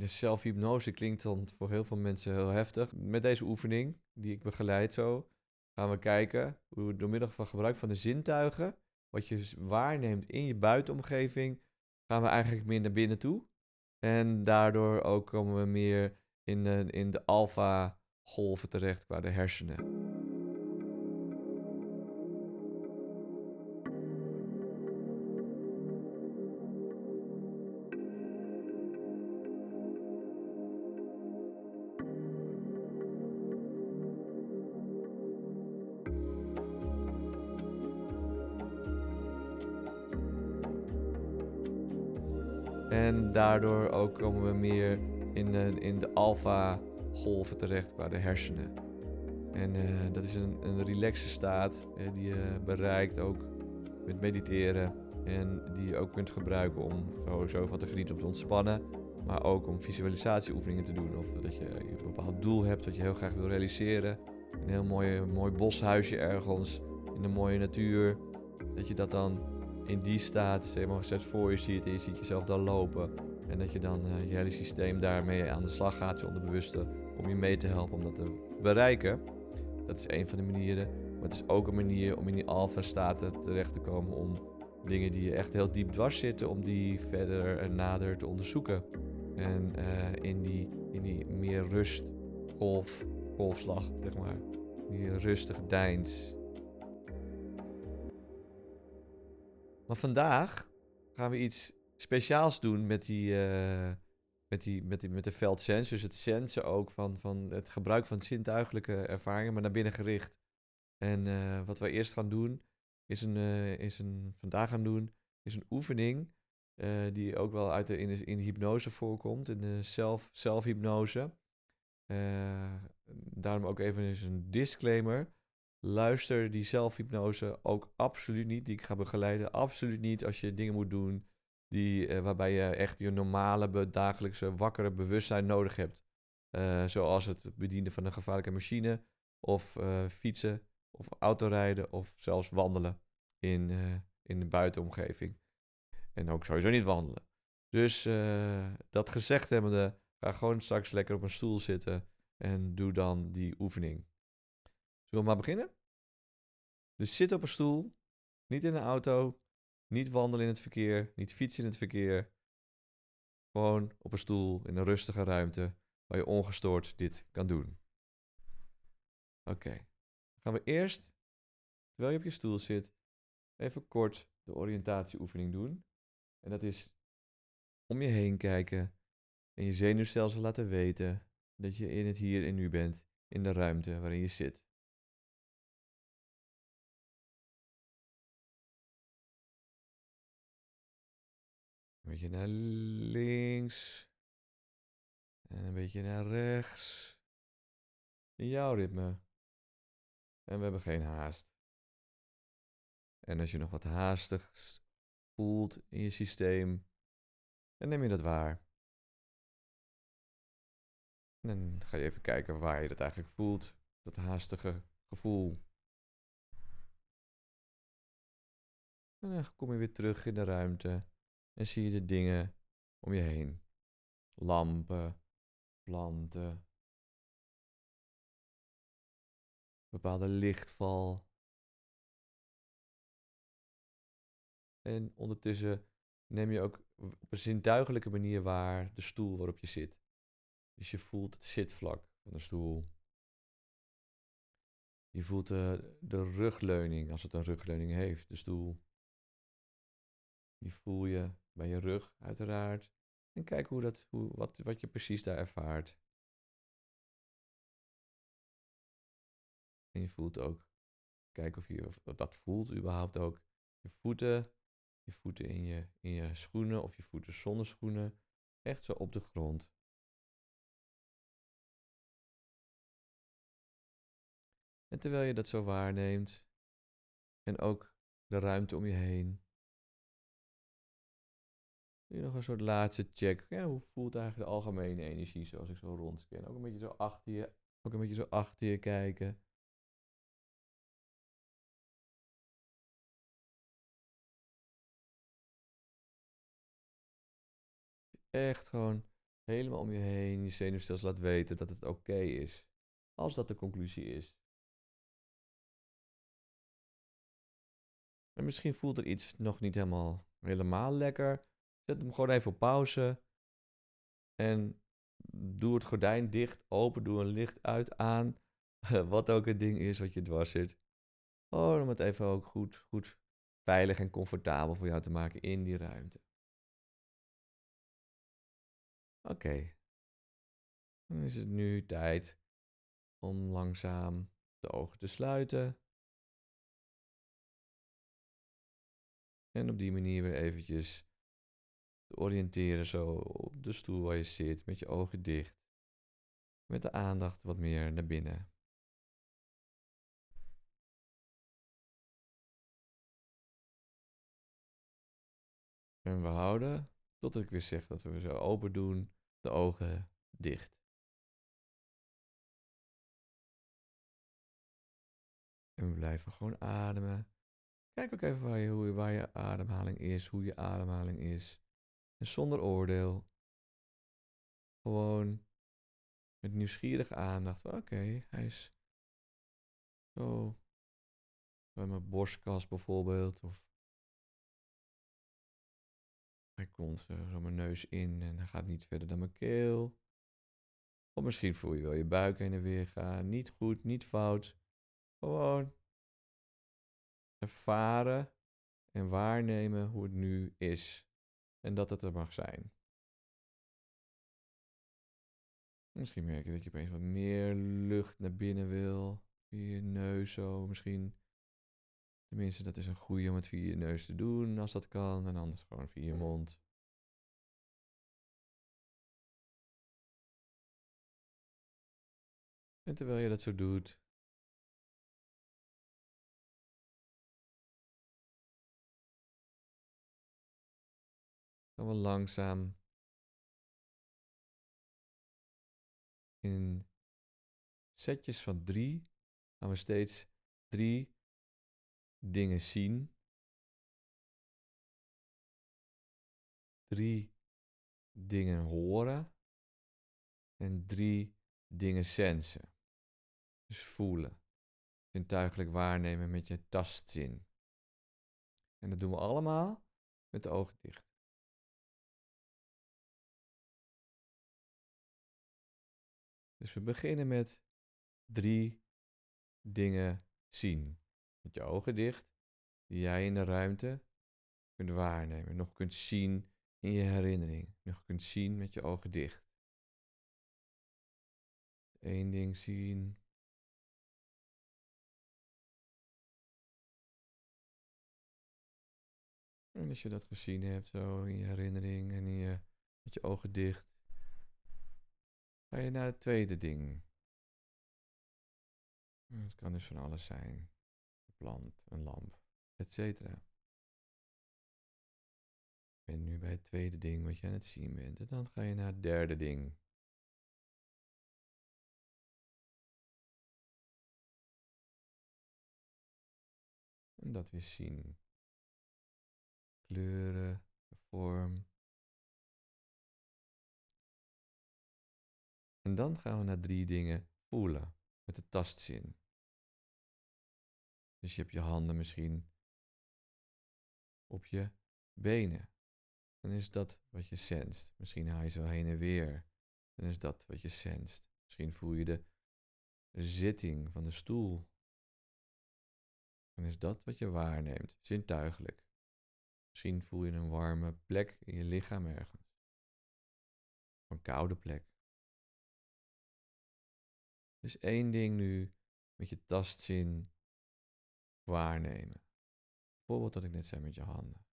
de zelfhypnose klinkt dan voor heel veel mensen heel heftig. Met deze oefening, die ik begeleid zo, gaan we kijken hoe door middel van gebruik van de zintuigen, wat je waarneemt in je buitenomgeving, gaan we eigenlijk meer naar binnen toe. En daardoor ook komen we meer in de, in de alfa-golven terecht qua de hersenen. Daardoor ook komen we meer in de, in de alfa-golven terecht qua de hersenen. En eh, dat is een, een relaxe staat eh, die je bereikt ook met mediteren. En die je ook kunt gebruiken om sowieso van te genieten, om te ontspannen. Maar ook om visualisatieoefeningen te doen. Of dat je een bepaald doel hebt dat je heel graag wil realiseren. Een heel mooi, mooi boshuisje ergens in de mooie natuur. Dat je dat dan in die staat zeg maar, zet voor je ziet en je ziet jezelf dan lopen. En dat je dan uh, je hele systeem daarmee aan de slag gaat, je onderbewuste, om je mee te helpen om dat te bereiken. Dat is een van de manieren. Maar het is ook een manier om in die alfa-staten terecht te komen om dingen die je echt heel diep dwars zitten, om die verder en nader te onderzoeken. En uh, in, die, in die meer rust, golf, golfslag, zeg maar. Die rustige deins, Maar vandaag gaan we iets speciaals doen met die, uh, met die, met die met de veldsens. Dus het sensen ook van, van het gebruik van zintuigelijke ervaringen, maar naar binnen gericht. En uh, wat we eerst gaan doen, is een, uh, is een, vandaag gaan doen, is een oefening die ook wel uit de, in, in hypnose voorkomt, in de zelf, zelfhypnose. daarom ook even eens een disclaimer. Luister die zelfhypnose ook absoluut niet, die ik ga begeleiden. Absoluut niet als je dingen moet doen die, uh, waarbij je echt je normale, dagelijkse, wakkere bewustzijn nodig hebt. Uh, zoals het bedienen van een gevaarlijke machine, of uh, fietsen, of autorijden, of zelfs wandelen in, in de buitenomgeving. En ook sowieso niet wandelen. Dus dat gezegd hebbende, ga gewoon straks lekker op een stoel zitten en doe dan die oefening. Zullen we maar beginnen? Dus zit op een stoel, niet in een auto, niet wandelen in het verkeer, niet fietsen in het verkeer. Gewoon op een stoel in een rustige ruimte waar je ongestoord dit kan doen. Oké, okay. gaan we eerst, terwijl je op je stoel zit, even kort de oriëntatieoefening doen. En dat is om je heen kijken en je zenuwstelsel laten weten dat je in het hier en nu bent, in de ruimte waarin je zit. Een beetje naar links. En een beetje naar rechts. In jouw ritme. En we hebben geen haast. En als je nog wat haastig voelt in je systeem, dan neem je dat waar. En dan ga je even kijken waar je dat eigenlijk voelt. Dat haastige gevoel. En dan kom je weer terug in de ruimte. En zie je de dingen om je heen. Lampen, planten, bepaalde lichtval. En ondertussen neem je ook op een zintuigelijke manier waar de stoel waarop je zit. Dus je voelt het zitvlak van de stoel. Je voelt de, de rugleuning, als het een rugleuning heeft, de stoel. Die voel je bij je rug, uiteraard. En kijk hoe dat, hoe, wat, wat je precies daar ervaart. En je voelt ook, kijk of je of dat voelt überhaupt ook. Je voeten, je voeten in je, in je schoenen of je voeten zonder schoenen. Echt zo op de grond. En terwijl je dat zo waarneemt, en ook de ruimte om je heen, nu nog een soort laatste check. Ja, hoe voelt eigenlijk de algemene energie zoals ik zo rondscan? Ook een beetje zo achter je, ook een beetje zo achter je kijken. Echt gewoon helemaal om je heen je zenuwstelsel laat weten dat het oké is. Als dat de conclusie is. En misschien voelt er iets nog niet helemaal, helemaal lekker. Zet hem gewoon even op pauze. En doe het gordijn dicht, open, doe een licht uit, aan. Wat ook het ding is wat je dwars zit. Oh, om het even ook goed, goed veilig en comfortabel voor jou te maken in die ruimte. Oké. Dan is het nu tijd om langzaam de ogen te sluiten. En op die manier weer eventjes te oriënteren zo op de stoel waar je zit met je ogen dicht. Met de aandacht wat meer naar binnen. En we houden, totdat ik weer zeg dat we zo open doen, de ogen dicht. En we blijven gewoon ademen. Kijk ook even waar je, waar je ademhaling is, hoe je ademhaling is. En zonder oordeel. Gewoon met nieuwsgierige aandacht. Oké, hij is zo bij mijn borstkas bijvoorbeeld. Of hij komt zo mijn neus in en hij gaat niet verder dan mijn keel. Of misschien voel je wel je buik heen en weer gaan. Niet goed, niet fout. Gewoon ervaren en waarnemen hoe het nu is. En dat het er mag zijn. Misschien merk je dat je opeens wat meer lucht naar binnen wil. Via je neus zo. Misschien. Tenminste, dat is een goede om het via je neus te doen als dat kan. En anders gewoon via je mond. En terwijl je dat zo doet, gaan we langzaam in setjes van drie gaan we steeds drie dingen zien. Drie dingen horen. En drie dingen sensen. Dus voelen. Zintuigelijk waarnemen met je tastzin. En dat doen we allemaal met de ogen dicht. Dus we beginnen met drie dingen zien. Met je ogen dicht, die jij in de ruimte kunt waarnemen. Nog kunt zien in je herinnering. Nog kunt zien met je ogen dicht. Eén ding zien. En als je dat gezien hebt, zo in je herinnering en in je, met je ogen dicht, Ga je naar het tweede ding. Het kan dus van alles zijn. Een plant, een lamp, etc. Je bent nu bij het tweede ding wat je aan het zien bent. En dan ga je naar het derde ding. En dat weer zien. Kleuren, vorm, En dan gaan we naar drie dingen voelen met de tastzin. Dus je hebt je handen misschien op je benen. Dan is dat wat je senst. Misschien haal je zo heen en weer. Dan is dat wat je senst. Misschien voel je de zitting van de stoel. Dan is dat wat je waarneemt, zintuigelijk. Misschien voel je een warme plek in je lichaam ergens. Een koude plek. Dus één ding nu met je tastzin waarnemen. Bijvoorbeeld wat ik net zei met je handen.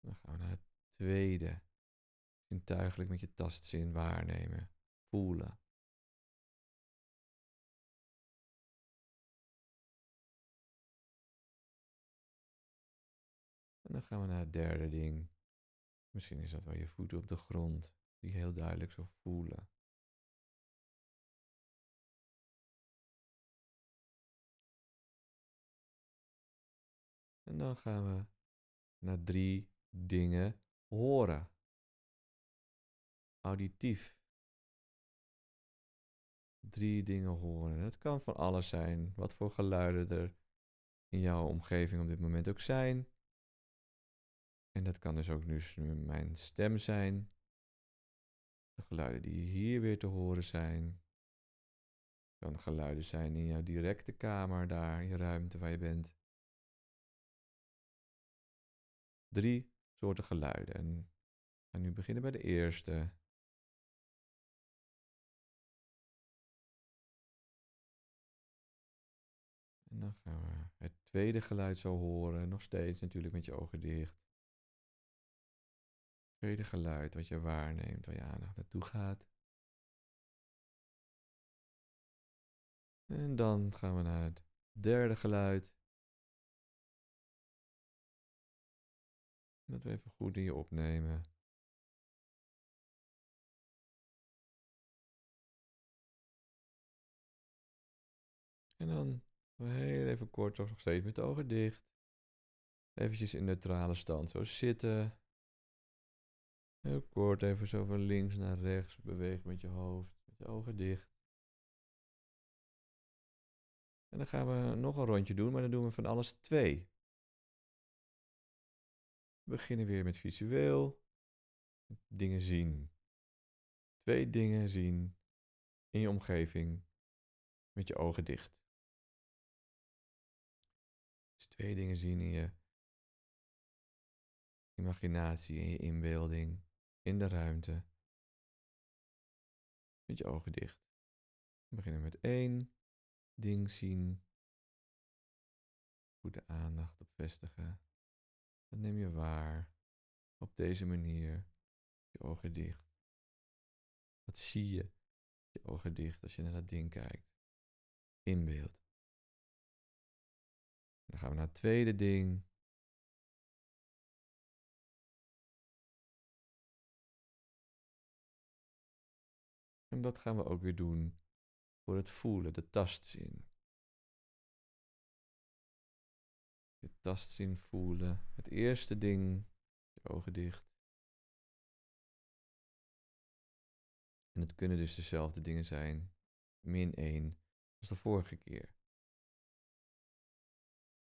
Dan gaan we naar het tweede. Zintuigelijk met je tastzin waarnemen. Voelen. En dan gaan we naar het derde ding. Misschien is dat wel je voeten op de grond, die heel duidelijk zo voelen. En dan gaan we naar drie dingen horen. auditief. Drie dingen horen. Het kan van alles zijn. Wat voor geluiden er in jouw omgeving op dit moment ook zijn. En dat kan dus ook nu mijn stem zijn. De geluiden die hier weer te horen zijn. Het kan geluiden zijn in jouw directe kamer, daar, je ruimte waar je bent. Drie soorten geluiden. En we gaan nu beginnen bij de eerste. En dan gaan we het tweede geluid zo horen, nog steeds natuurlijk met je ogen dicht. Het tweede geluid wat je waarneemt, waar je aandacht naartoe gaat. En dan gaan we naar het derde geluid. Dat we even goed je opnemen. En dan heel even kort, toch nog steeds met de ogen dicht. Eventjes in neutrale stand, zo zitten. Heel kort, even zo van links naar rechts bewegen met je hoofd, met je ogen dicht. En dan gaan we nog een rondje doen, maar dan doen we van alles twee. We beginnen weer met visueel. Dingen zien. Twee dingen zien in je omgeving met je ogen dicht. Dus twee dingen zien in je imaginatie, in je inbeelding, in de ruimte. Met je ogen dicht. We beginnen met één ding zien. Goed de aandacht op vestigen. Dat neem je waar. Op deze manier. Je ogen dicht. Wat zie je? Je ogen dicht als je naar dat ding kijkt. Inbeeld. Dan gaan we naar het tweede ding. En dat gaan we ook weer doen voor het voelen, de tastzin. Je tastzin voelen. Het eerste ding, je ogen dicht. En het kunnen dus dezelfde dingen zijn, min 1, als de vorige keer.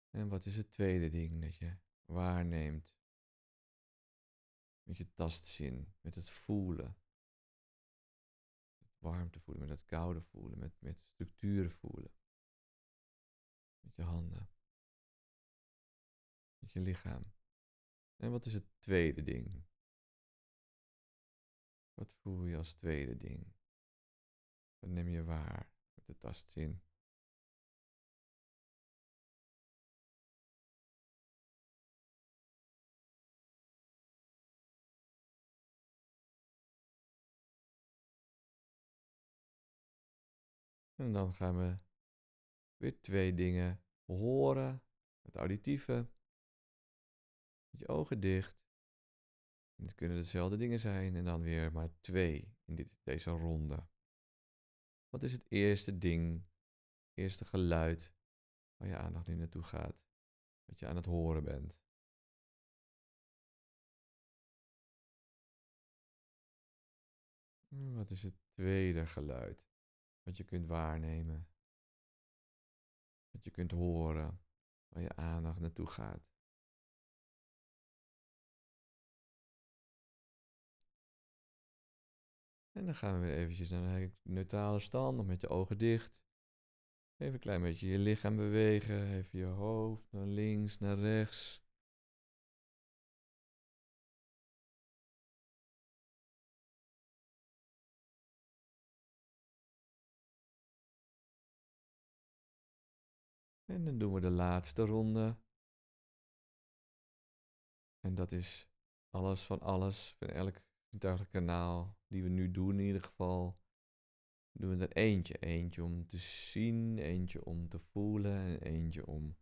En wat is het tweede ding dat je waarneemt? Met je tastzin, met het voelen. Het warmte voelen, met het koude voelen, met, met structuren voelen. Met je handen. Met je lichaam. En wat is het tweede ding? Wat voel je als tweede ding? Wat neem je waar met de tastzin? En dan gaan we weer twee dingen horen. Het auditieve. Met je ogen dicht. Het kunnen dezelfde dingen zijn en dan weer maar twee in dit, deze ronde. Wat is het eerste ding, eerste geluid waar je aandacht nu naartoe gaat? Wat je aan het horen bent. Wat is het tweede geluid? Wat je kunt waarnemen. Wat je kunt horen. Waar je aandacht naartoe gaat. En dan gaan we weer eventjes naar een neutrale stand, nog met je ogen dicht. Even een klein beetje je lichaam bewegen, even je hoofd naar links, naar rechts. En dan doen we de laatste ronde. En dat is alles van alles, van elk zintuigelijk kanaal die we nu doen in ieder geval. Doen we er eentje. Eentje om te zien, eentje om te voelen en eentje om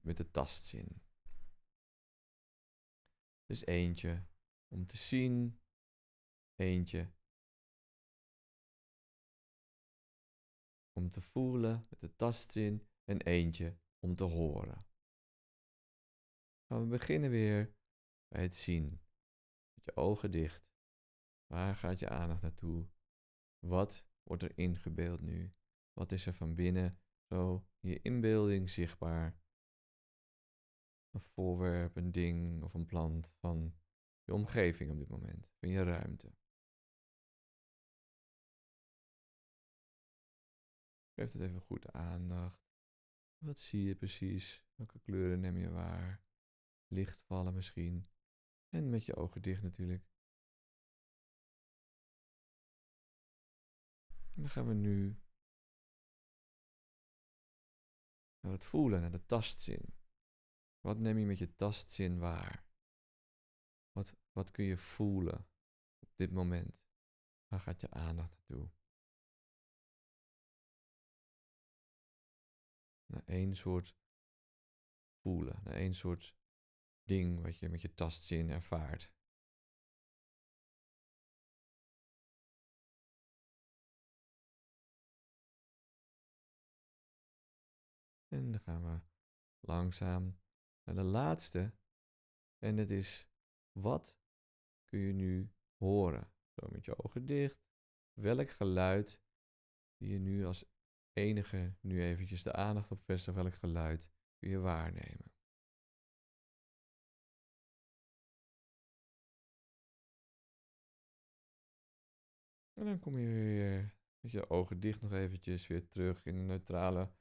met de tastzin. Dus eentje om te zien, eentje om te voelen met de tastzin en eentje om te horen. Gaan we beginnen weer bij het zien. Met je ogen dicht. Waar gaat je aandacht naartoe? Wat wordt er ingebeeld nu? Wat is er van binnen zo in je inbeelding zichtbaar? Een voorwerp, een ding of een plant van je omgeving op dit moment, van je ruimte. Geef het even goed aandacht. Wat zie je precies? Welke kleuren neem je waar? Licht vallen misschien. En met je ogen dicht natuurlijk. En dan gaan we nu naar het voelen, naar de tastzin. Wat neem je met je tastzin waar? Wat, wat kun je voelen op dit moment? Waar gaat je aandacht naartoe? Naar één soort voelen, naar één soort ding wat je met je tastzin ervaart. En dan gaan we langzaam naar de laatste. En dat is, wat kun je nu horen? Zo met je ogen dicht. Welk geluid die je nu als enige nu eventjes de aandacht op vestigt, welk geluid kun je waarnemen? En dan kom je weer met je ogen dicht nog eventjes weer terug in een neutrale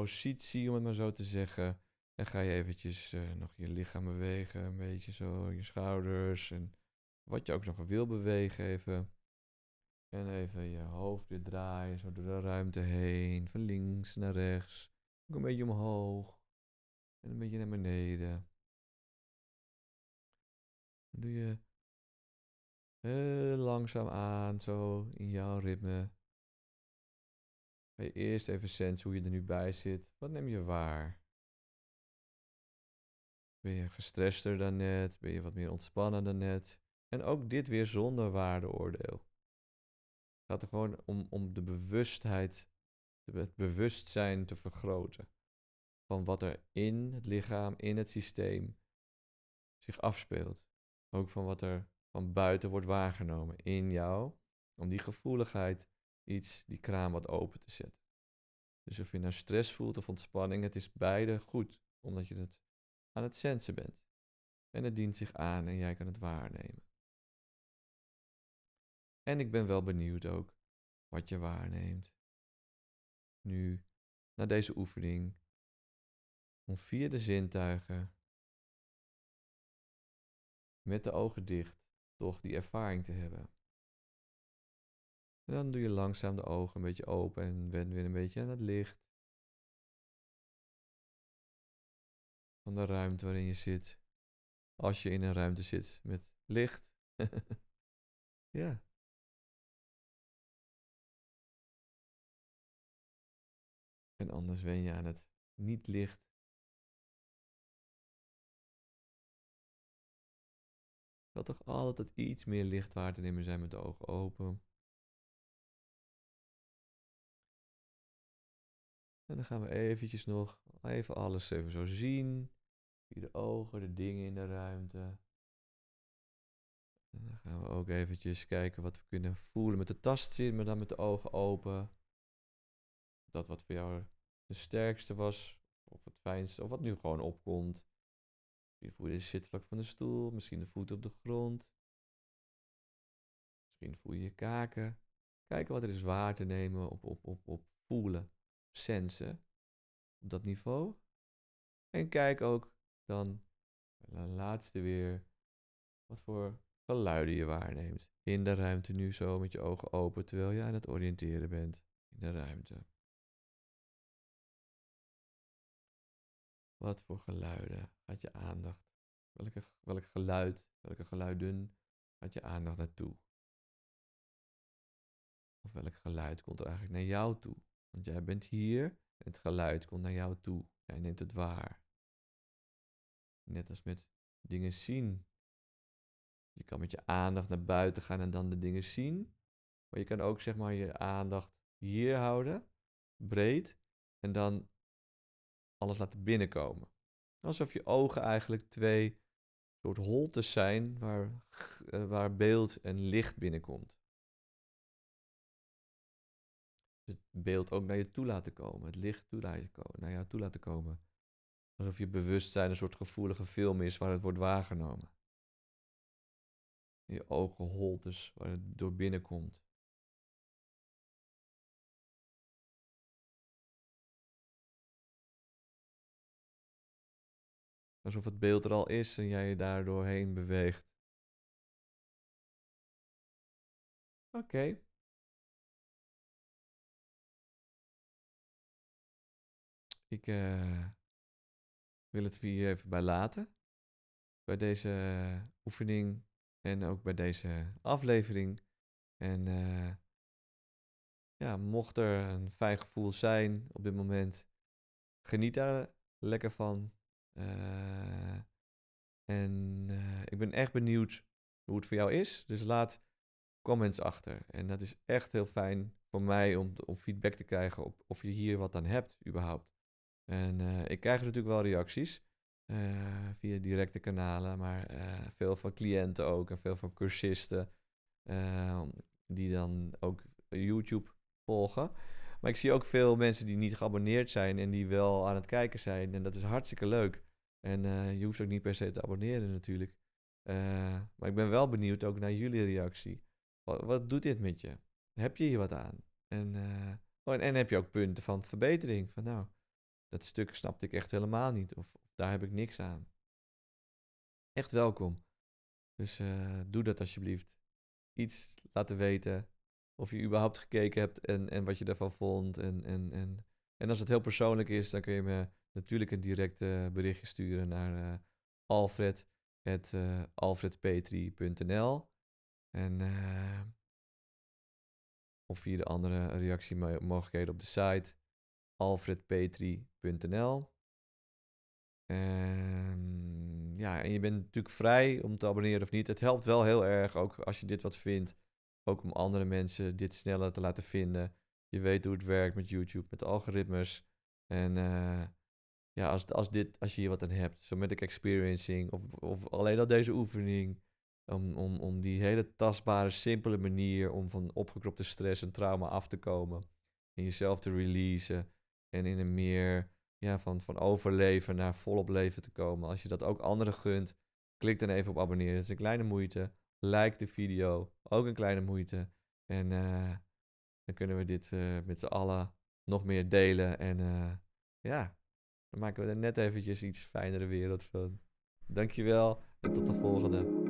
positie, om het maar zo te zeggen. En ga je eventjes uh, nog je lichaam bewegen, een beetje zo, je schouders en wat je ook nog wil bewegen even. En even je hoofd weer draaien, zo door de ruimte heen, van links naar rechts. Ook een beetje omhoog en een beetje naar beneden. Doe je heel langzaam aan, zo in jouw ritme. Ga je eerst even sensen hoe je er nu bij zit. Wat neem je waar? Ben je gestrester dan net? Ben je wat meer ontspannen dan net? En ook dit weer zonder waardeoordeel. Het gaat er gewoon om, om de bewustheid, het bewustzijn te vergroten. Van wat er in het lichaam, in het systeem zich afspeelt. Ook van wat er van buiten wordt waargenomen in jou. Om die gevoeligheid iets, die kraan wat open te zetten. Dus of je nou stress voelt of ontspanning, het is beide goed, omdat je het aan het sensen bent. En het dient zich aan en jij kan het waarnemen. En ik ben wel benieuwd ook wat je waarneemt. Nu, na deze oefening, om via de zintuigen, met de ogen dicht, toch die ervaring te hebben. En dan doe je langzaam de ogen een beetje open en wen weer een beetje aan het licht. Van de ruimte waarin je zit. Als je in een ruimte zit met licht. ja. En anders wen je aan het niet licht. Dat toch altijd iets meer licht waar te nemen zijn met de ogen open. En dan gaan we eventjes nog even alles even zo zien. Via de ogen, de dingen in de ruimte. En dan gaan we ook eventjes kijken wat we kunnen voelen met de tastzin, maar dan met de ogen open. Dat wat voor jou de sterkste was, of het fijnste, of wat nu gewoon opkomt. Misschien voel je de zitvlak van de stoel, misschien de voeten op de grond. Misschien voel je je kaken. Kijken wat er is waar te nemen op, op, op, op voelen sensen op dat niveau. En kijk ook dan, laatste weer, wat voor geluiden je waarneemt. In de ruimte nu zo met je ogen open terwijl je aan het oriënteren bent in de ruimte. Wat voor geluiden gaat je aandacht? Welke, welk geluid, welke geluiden gaat je aandacht naartoe? Of welk geluid komt er eigenlijk naar jou toe? Want jij bent hier het geluid komt naar jou toe. Jij neemt het waar. Net als met dingen zien. Je kan met je aandacht naar buiten gaan en dan de dingen zien. Maar je kan ook zeg maar je aandacht hier houden, breed, en dan alles laten binnenkomen. Alsof je ogen eigenlijk twee soort holtes zijn waar, uh, waar beeld en licht binnenkomt. Het beeld ook naar je toe laten komen, het licht toe laten komen, naar jou toe laten komen. Alsof je bewustzijn een soort gevoelige film is waar het wordt waargenomen. Je ogen holtes waar het door binnenkomt. Alsof het beeld er al is en jij je daar doorheen beweegt. Oké. Ik uh, wil het hier even bij laten. Bij deze oefening en ook bij deze aflevering. En uh, ja, mocht er een fijn gevoel zijn op dit moment, geniet daar lekker van. En ik ben echt benieuwd hoe het voor jou is. Dus laat comments achter. En dat is echt heel fijn voor mij om, om feedback te krijgen op of je hier wat aan hebt überhaupt. En uh, ik krijg natuurlijk wel reacties via directe kanalen, maar veel van cliënten ook en veel van cursisten die dan ook YouTube volgen. Maar ik zie ook veel mensen die niet geabonneerd zijn en die wel aan het kijken zijn. En dat is hartstikke leuk. En je hoeft ook niet per se te abonneren natuurlijk. Maar ik ben wel benieuwd ook naar jullie reactie. Wat, doet dit met je? Heb je hier wat aan? En, oh, en, en, heb je ook punten van verbetering? Van nou, dat stuk snapte ik echt helemaal niet. Of, daar heb ik niks aan. Echt welkom. Dus doe dat alsjeblieft. Iets laten weten. Of je überhaupt gekeken hebt en, en wat je ervan vond. En, en, en, en als het heel persoonlijk is, dan kun je me natuurlijk een direct berichtje sturen naar uh, alfred, uh, alfredpetri.nl. En, of via de andere reactiemogelijkheden op de site alfredpetri.nl. En, ja, en je bent natuurlijk vrij om te abonneren of niet. Het helpt wel heel erg, ook als je dit wat vindt. Ook om andere mensen dit sneller te laten vinden. Je weet hoe het werkt met YouTube, met algoritmes. En ja, als, als, dit, als je hier wat aan hebt, somatic experiencing of, of alleen al deze oefening, om, om, om die hele tastbare, simpele manier om van opgekropte stress en trauma af te komen en jezelf te releasen en in een meer ja, van, van overleven naar volop leven te komen. Als je dat ook anderen gunt, klik dan even op abonneren. Het is een kleine moeite. Like de video, ook een kleine moeite. En uh, dan kunnen we dit uh, met z'n allen nog meer delen. En uh, ja, dan maken we er net eventjes iets fijnere wereld van. Dankjewel en tot de volgende.